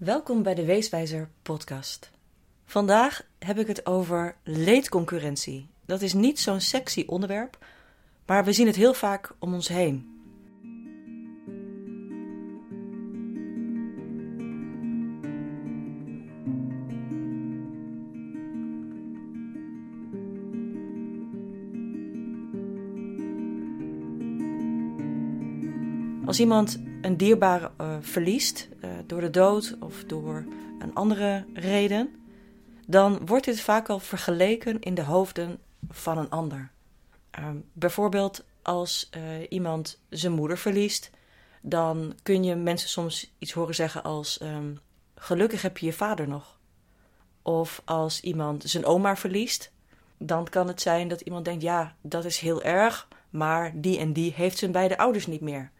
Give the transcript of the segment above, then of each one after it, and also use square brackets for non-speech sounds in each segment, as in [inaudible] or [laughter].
Welkom bij de Weeswijzer podcast. Vandaag heb ik het over leedconcurrentie. Dat is niet zo'n sexy onderwerp, maar we zien het heel vaak om ons heen. Als iemand een dierbare uh, verliest uh, door de dood of door een andere reden, dan wordt dit vaak al vergeleken in de hoofden van een ander. Uh, bijvoorbeeld als uh, iemand zijn moeder verliest, dan kun je mensen soms iets horen zeggen als: um, Gelukkig heb je je vader nog. Of als iemand zijn oma verliest, dan kan het zijn dat iemand denkt: Ja, dat is heel erg, maar die en die heeft zijn beide ouders niet meer.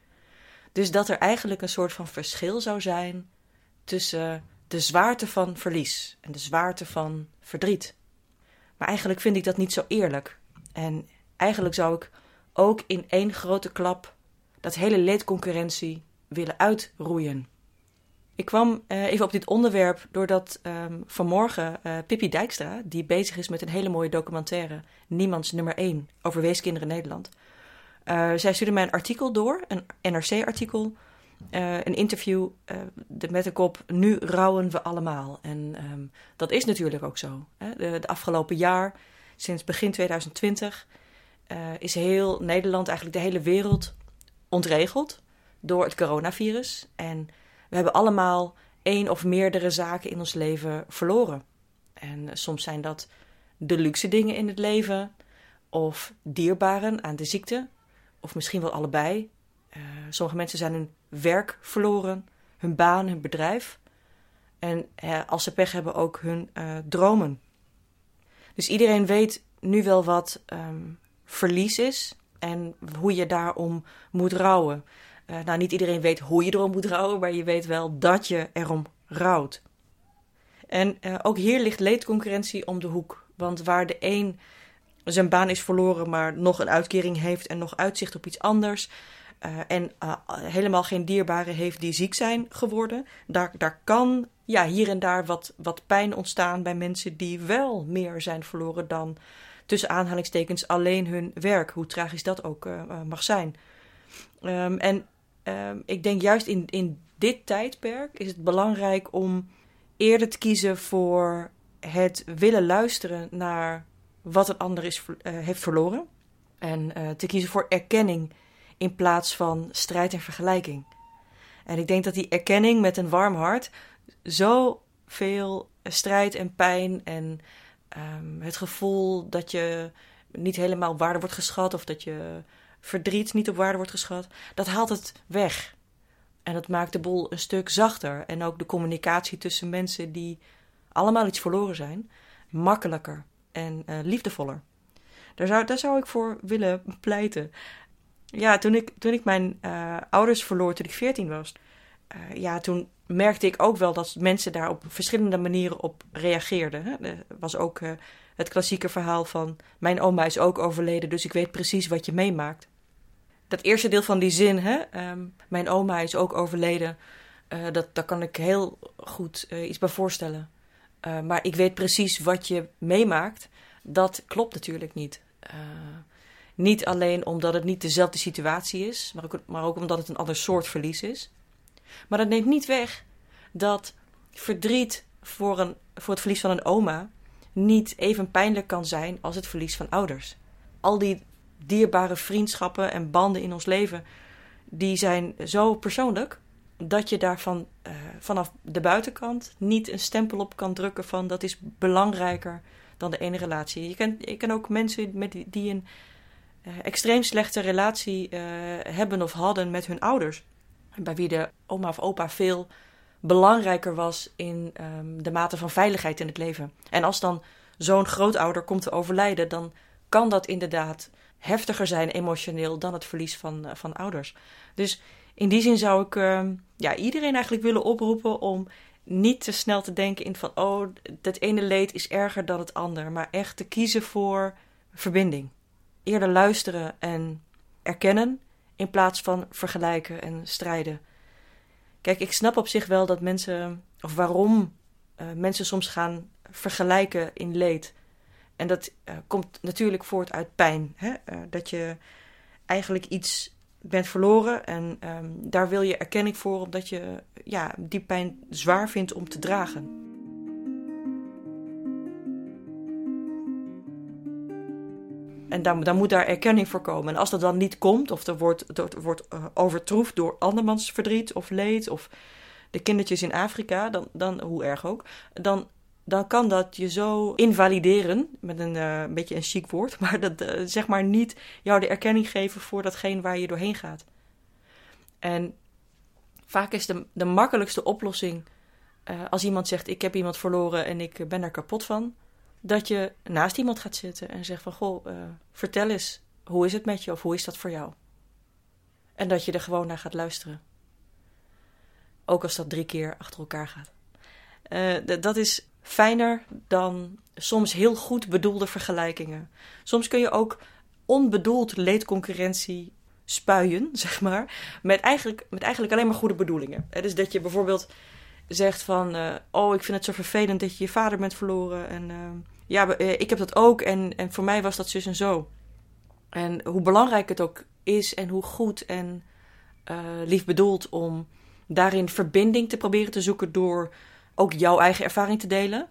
Dus dat er eigenlijk een soort van verschil zou zijn tussen de zwaarte van verlies en de zwaarte van verdriet. Maar eigenlijk vind ik dat niet zo eerlijk. En eigenlijk zou ik ook in één grote klap dat hele leedconcurrentie willen uitroeien. Ik kwam uh, even op dit onderwerp doordat um, vanmorgen uh, Pippi Dijkstra, die bezig is met een hele mooie documentaire, Niemands nummer 1 over weeskinderen Nederland, uh, zij stuurde mij een artikel door, een NRC-artikel, uh, een interview de, met de kop Nu rouwen we allemaal. En um, dat is natuurlijk ook zo. Hè? De, de, afgelopen jaar, sinds begin 2020, is heel Nederland, eigenlijk de hele wereld, ontregeld door het coronavirus. En we hebben allemaal één of meerdere zaken in ons leven verloren. En soms zijn dat de luxe dingen in het leven of dierbaren aan de ziekte of misschien wel allebei. Uh, sommige mensen zijn hun werk verloren, hun baan, hun bedrijf. En als ze pech hebben, ook hun uh, dromen. Dus iedereen weet nu wel wat um, verlies is en hoe je daarom moet rouwen. nou, niet iedereen weet hoe je erom moet rouwen, maar je weet wel dat je erom rouwt. En ook hier ligt leedconcurrentie om de hoek. Want waar de een zijn baan is verloren, maar nog een uitkering heeft en nog uitzicht op iets anders. Uh, en uh, helemaal geen dierbare heeft die ziek zijn geworden. Daar, daar kan ja, hier en daar wat, wat pijn ontstaan bij mensen die wel meer zijn verloren dan tussen aanhalingstekens alleen hun werk. Hoe tragisch dat ook uh, mag zijn. Um, en um, ik denk juist in, in dit tijdperk is het belangrijk om eerder te kiezen voor het willen luisteren naar wat een ander is, uh, heeft verloren. En uh, te kiezen voor erkenning in plaats van strijd en vergelijking. En ik denk dat die erkenning met een warm hart zoveel strijd en pijn en um, het gevoel dat je niet helemaal op waarde wordt geschat of dat je verdriet niet op waarde wordt geschat, dat haalt het weg. En dat maakt de boel een stuk zachter. En ook de communicatie tussen mensen die allemaal iets verloren zijn, makkelijker en uh, liefdevoller. Daar zou, daar zou ik voor willen pleiten. Ja, toen ik, toen ik mijn uh, ouders verloor toen ik 14 was, uh, ja, toen merkte ik ook wel dat mensen daar op verschillende manieren op reageerden. Hè. Er was ook het klassieke verhaal van: Mijn oma is ook overleden, dus ik weet precies wat je meemaakt. Dat eerste deel van die zin, hè, um, Mijn oma is ook overleden, dat, daar kan ik heel goed iets bij voorstellen. Uh, maar ik weet precies wat je meemaakt. Dat klopt natuurlijk niet. Uh, niet alleen omdat het niet dezelfde situatie is, maar ook, maar ook omdat het een ander soort verlies is. Maar dat neemt niet weg dat verdriet voor, een, voor het verlies van een oma niet even pijnlijk kan zijn als het verlies van ouders. Al die dierbare vriendschappen en banden in ons leven, die zijn zo persoonlijk dat je daarvan uh, vanaf de buitenkant niet een stempel op kan drukken van dat is belangrijker dan de ene relatie. Je kent, je kan ook mensen met die, een uh, extreem slechte relatie uh, hebben of hadden met hun ouders. Bij wie de oma of opa veel belangrijker was in um, de mate van veiligheid in het leven. En als dan zo'n grootouder komt te overlijden, dan kan dat inderdaad heftiger zijn emotioneel dan het verlies van, van ouders. Dus in die zin zou ik uh, ja, iedereen eigenlijk willen oproepen om niet te snel te denken in van oh, dat ene leed is erger dan het ander, maar echt te kiezen voor verbinding. Eerder luisteren en erkennen in plaats van vergelijken en strijden. Kijk, ik snap op zich wel dat mensen, of waarom uh, mensen soms gaan vergelijken in leed. En dat uh, komt natuurlijk voort uit pijn. Hè? Uh, dat je eigenlijk iets bent verloren en um, daar wil je erkenning voor, omdat je ja, die pijn zwaar vindt om te dragen. En dan, dan, moet daar erkenning voor komen. En als dat dan niet komt, of er wordt, wordt uh, overtroefd door andermans verdriet of leed, of de kindertjes in Afrika, dan, dan hoe erg ook, dan, dan kan dat je zo invalideren, met een, een beetje een chic woord, [laughs] maar dat uh, zeg maar niet jou de erkenning geven voor datgene waar je doorheen gaat. En vaak is de, de makkelijkste oplossing als iemand zegt: Ik heb iemand verloren en ik ben er kapot van dat je naast iemand gaat zitten en zegt van goh, vertel eens, hoe is het met je of hoe is dat voor jou? En dat je er gewoon naar gaat luisteren. Ook als dat drie keer achter elkaar gaat. Dat is fijner dan soms heel goed bedoelde vergelijkingen. Soms kun je ook onbedoeld leedconcurrentie spuien, [laughs] zeg maar, met eigenlijk, met eigenlijk alleen maar goede bedoelingen. Dus dat je bijvoorbeeld zegt van, uh, oh, ik vind het zo vervelend dat je je vader bent verloren. En uh, ja, uh, ik heb dat ook en, en voor mij was dat zus en zo. En hoe belangrijk het ook is en hoe goed en lief bedoeld om daarin verbinding te proberen te zoeken door ook jouw eigen ervaring te delen,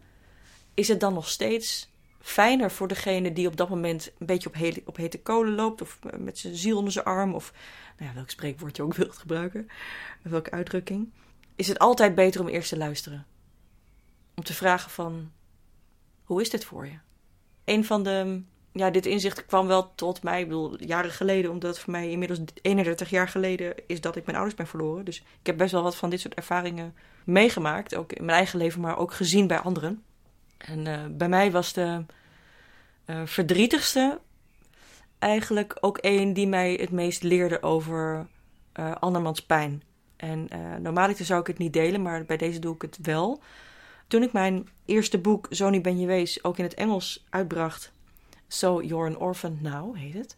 is het dan nog steeds fijner voor degene die op dat moment een beetje op, he op hete kolen loopt of met zijn ziel onder zijn arm of nou ja, welk spreekwoord je ook wilt gebruiken, welke uitdrukking is het altijd beter om eerst te luisteren. Om te vragen van, hoe is dit voor je? Een van de, ja, dit inzicht kwam wel tot mij, ik bedoel, jaren geleden, omdat voor mij inmiddels 31 jaar geleden is dat ik mijn ouders ben verloren. Dus ik heb best wel wat van dit soort ervaringen meegemaakt, ook in mijn eigen leven, maar ook gezien bij anderen. En uh, bij mij was de uh, verdrietigste eigenlijk ook een die mij het meest leerde over uh, andermans pijn. En normaliter zou ik het niet delen, maar bij deze doe ik het wel. Toen ik mijn eerste boek, Zo ben je wees, ook in het Engels uitbracht. So You're an Orphan Now heet het.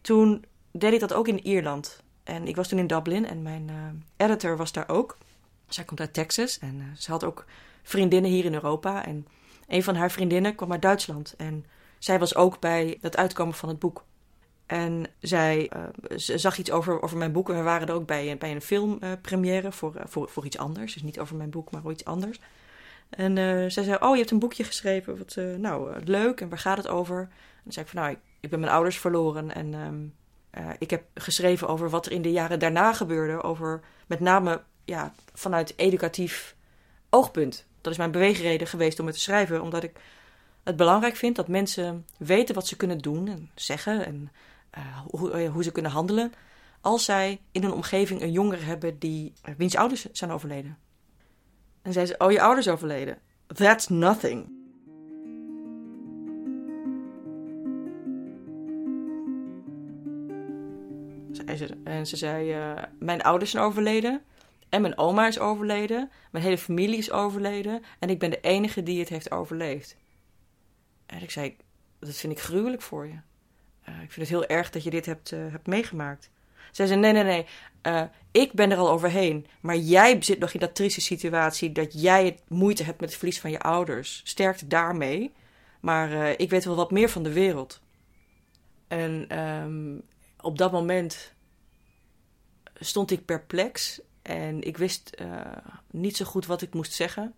Toen deed ik dat ook in Ierland. En ik was toen in Dublin en mijn uh, editor was daar ook. Zij komt uit Texas en uh, ze had ook vriendinnen hier in Europa. En een van haar vriendinnen kwam uit Duitsland. En zij was ook bij het uitkomen van het boek. En zij uh, zag iets over, over mijn boek. En we waren er ook bij, bij een filmpremière voor, voor, voor iets anders. Dus niet over mijn boek, maar iets anders. En uh, zij zei, oh, je hebt een boekje geschreven. Wat, nou, leuk. En waar gaat het over? En dan zei ik van, nou, ik, ben mijn ouders verloren. En um, ik heb geschreven over wat er in de jaren daarna gebeurde. Over met name ja, vanuit educatief oogpunt. Dat is mijn beweegreden geweest om het te schrijven. Omdat ik het belangrijk vind dat mensen weten wat ze kunnen doen en zeggen. En hoe, hoe, ze kunnen handelen als zij in een omgeving een jongere hebben die, wiens ouders zijn overleden. En zei ze, oh je ouders overleden. That's nothing. Zei ze, en ze zei, mijn ouders zijn overleden. En mijn oma is overleden. Mijn hele familie is overleden. En ik ben de enige die het heeft overleefd. En ik zei, dat vind ik gruwelijk voor je. Uh, ik vind het heel erg dat je dit hebt, uh, hebt meegemaakt. Zij zei, nee, nee, nee, uh, ik ben er al overheen. Maar jij zit nog in dat trieste situatie dat jij het moeite hebt met het verlies van je ouders. Sterkte daarmee. Maar ik weet wel wat meer van de wereld. En um, op dat moment stond ik perplex. En ik wist niet zo goed wat ik moest zeggen.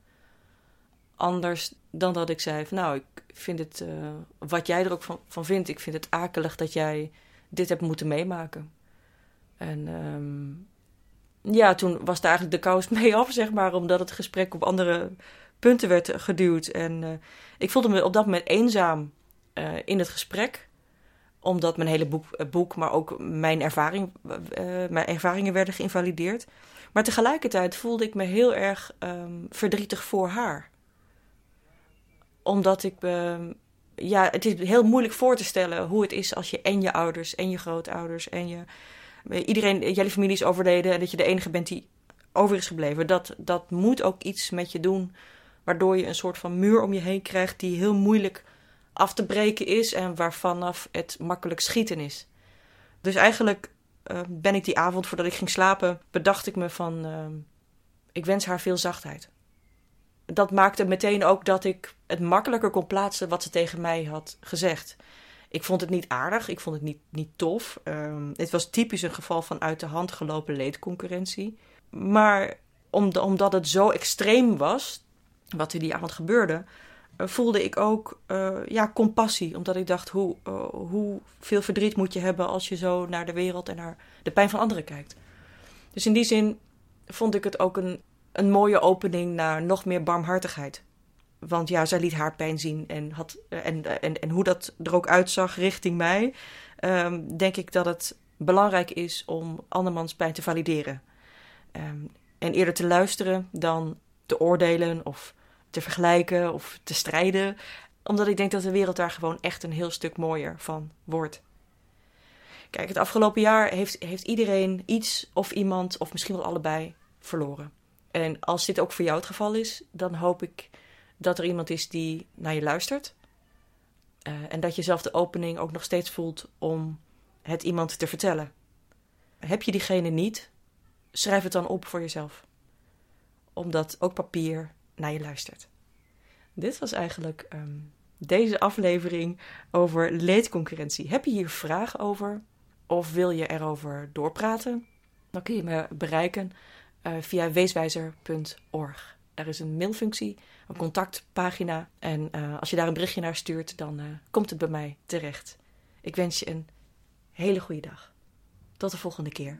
Anders dan dat ik zei nou, ik vind het, wat jij er ook van, van vindt, ik vind het akelig dat jij dit hebt moeten meemaken. En um, ja, toen was daar eigenlijk de kous [laughs] mee af, zeg maar, omdat het gesprek op andere punten werd geduwd. En uh, ik voelde me op dat moment eenzaam uh, in het gesprek omdat mijn hele boek, boek maar ook mijn, ervaring, mijn ervaringen werden geïnvalideerd. Maar tegelijkertijd voelde ik me heel erg um, verdrietig voor haar omdat ik. Uh, ja, het is heel moeilijk voor te stellen hoe het is als je en je ouders en je grootouders en je. Iedereen, jullie familie is overleden en dat je de enige bent die over is gebleven. Dat, dat moet ook iets met je doen, waardoor je een soort van muur om je heen krijgt die heel moeilijk af te breken is en waarvanaf het makkelijk schieten is. Dus eigenlijk uh, ben ik die avond voordat ik ging slapen, bedacht ik me van. Uh, Ik wens haar veel zachtheid. Dat maakte meteen ook dat ik het makkelijker kon plaatsen wat ze tegen mij had gezegd. Ik vond het niet aardig, ik vond het niet, niet tof. Um, het was typisch een geval van uit de hand gelopen leedconcurrentie. Maar omdat het zo extreem was, wat er die avond gebeurde, eh, voelde ik ook uh, ja, compassie. Omdat ik dacht, hoe, uh, hoe veel verdriet moet je hebben als je zo naar de wereld en naar de pijn van anderen kijkt. Dus in die zin vond ik het ook een, een mooie opening naar nog meer barmhartigheid. Want ja, zij liet haar pijn zien en, had, en, en, en hoe dat er ook uitzag richting mij, um, denk ik dat het belangrijk is om andermans pijn te valideren. Um, en eerder te luisteren dan te oordelen of te vergelijken of te strijden. Omdat ik denk dat de wereld daar gewoon echt een heel stuk mooier van wordt. Kijk, het afgelopen jaar heeft, heeft iedereen iets of iemand, of misschien wel allebei, verloren. En als dit ook voor jou het geval is, dan hoop ik dat er iemand is die naar je luistert. Uh, en dat je zelf de opening ook nog steeds voelt om het iemand te vertellen. Heb je diegene niet, schrijf het dan op voor jezelf. Omdat ook papier naar je luistert. Dit was eigenlijk um, deze aflevering over leedconcurrentie. Heb je hier vragen over? Of wil je erover doorpraten? Dan kun je me bereiken uh, via weeswijzer.org. Daar is een mailfunctie, een contactpagina. En uh, als je daar een berichtje naar stuurt, dan uh, komt het bij mij terecht. Ik wens je een hele goede dag. Tot de volgende keer.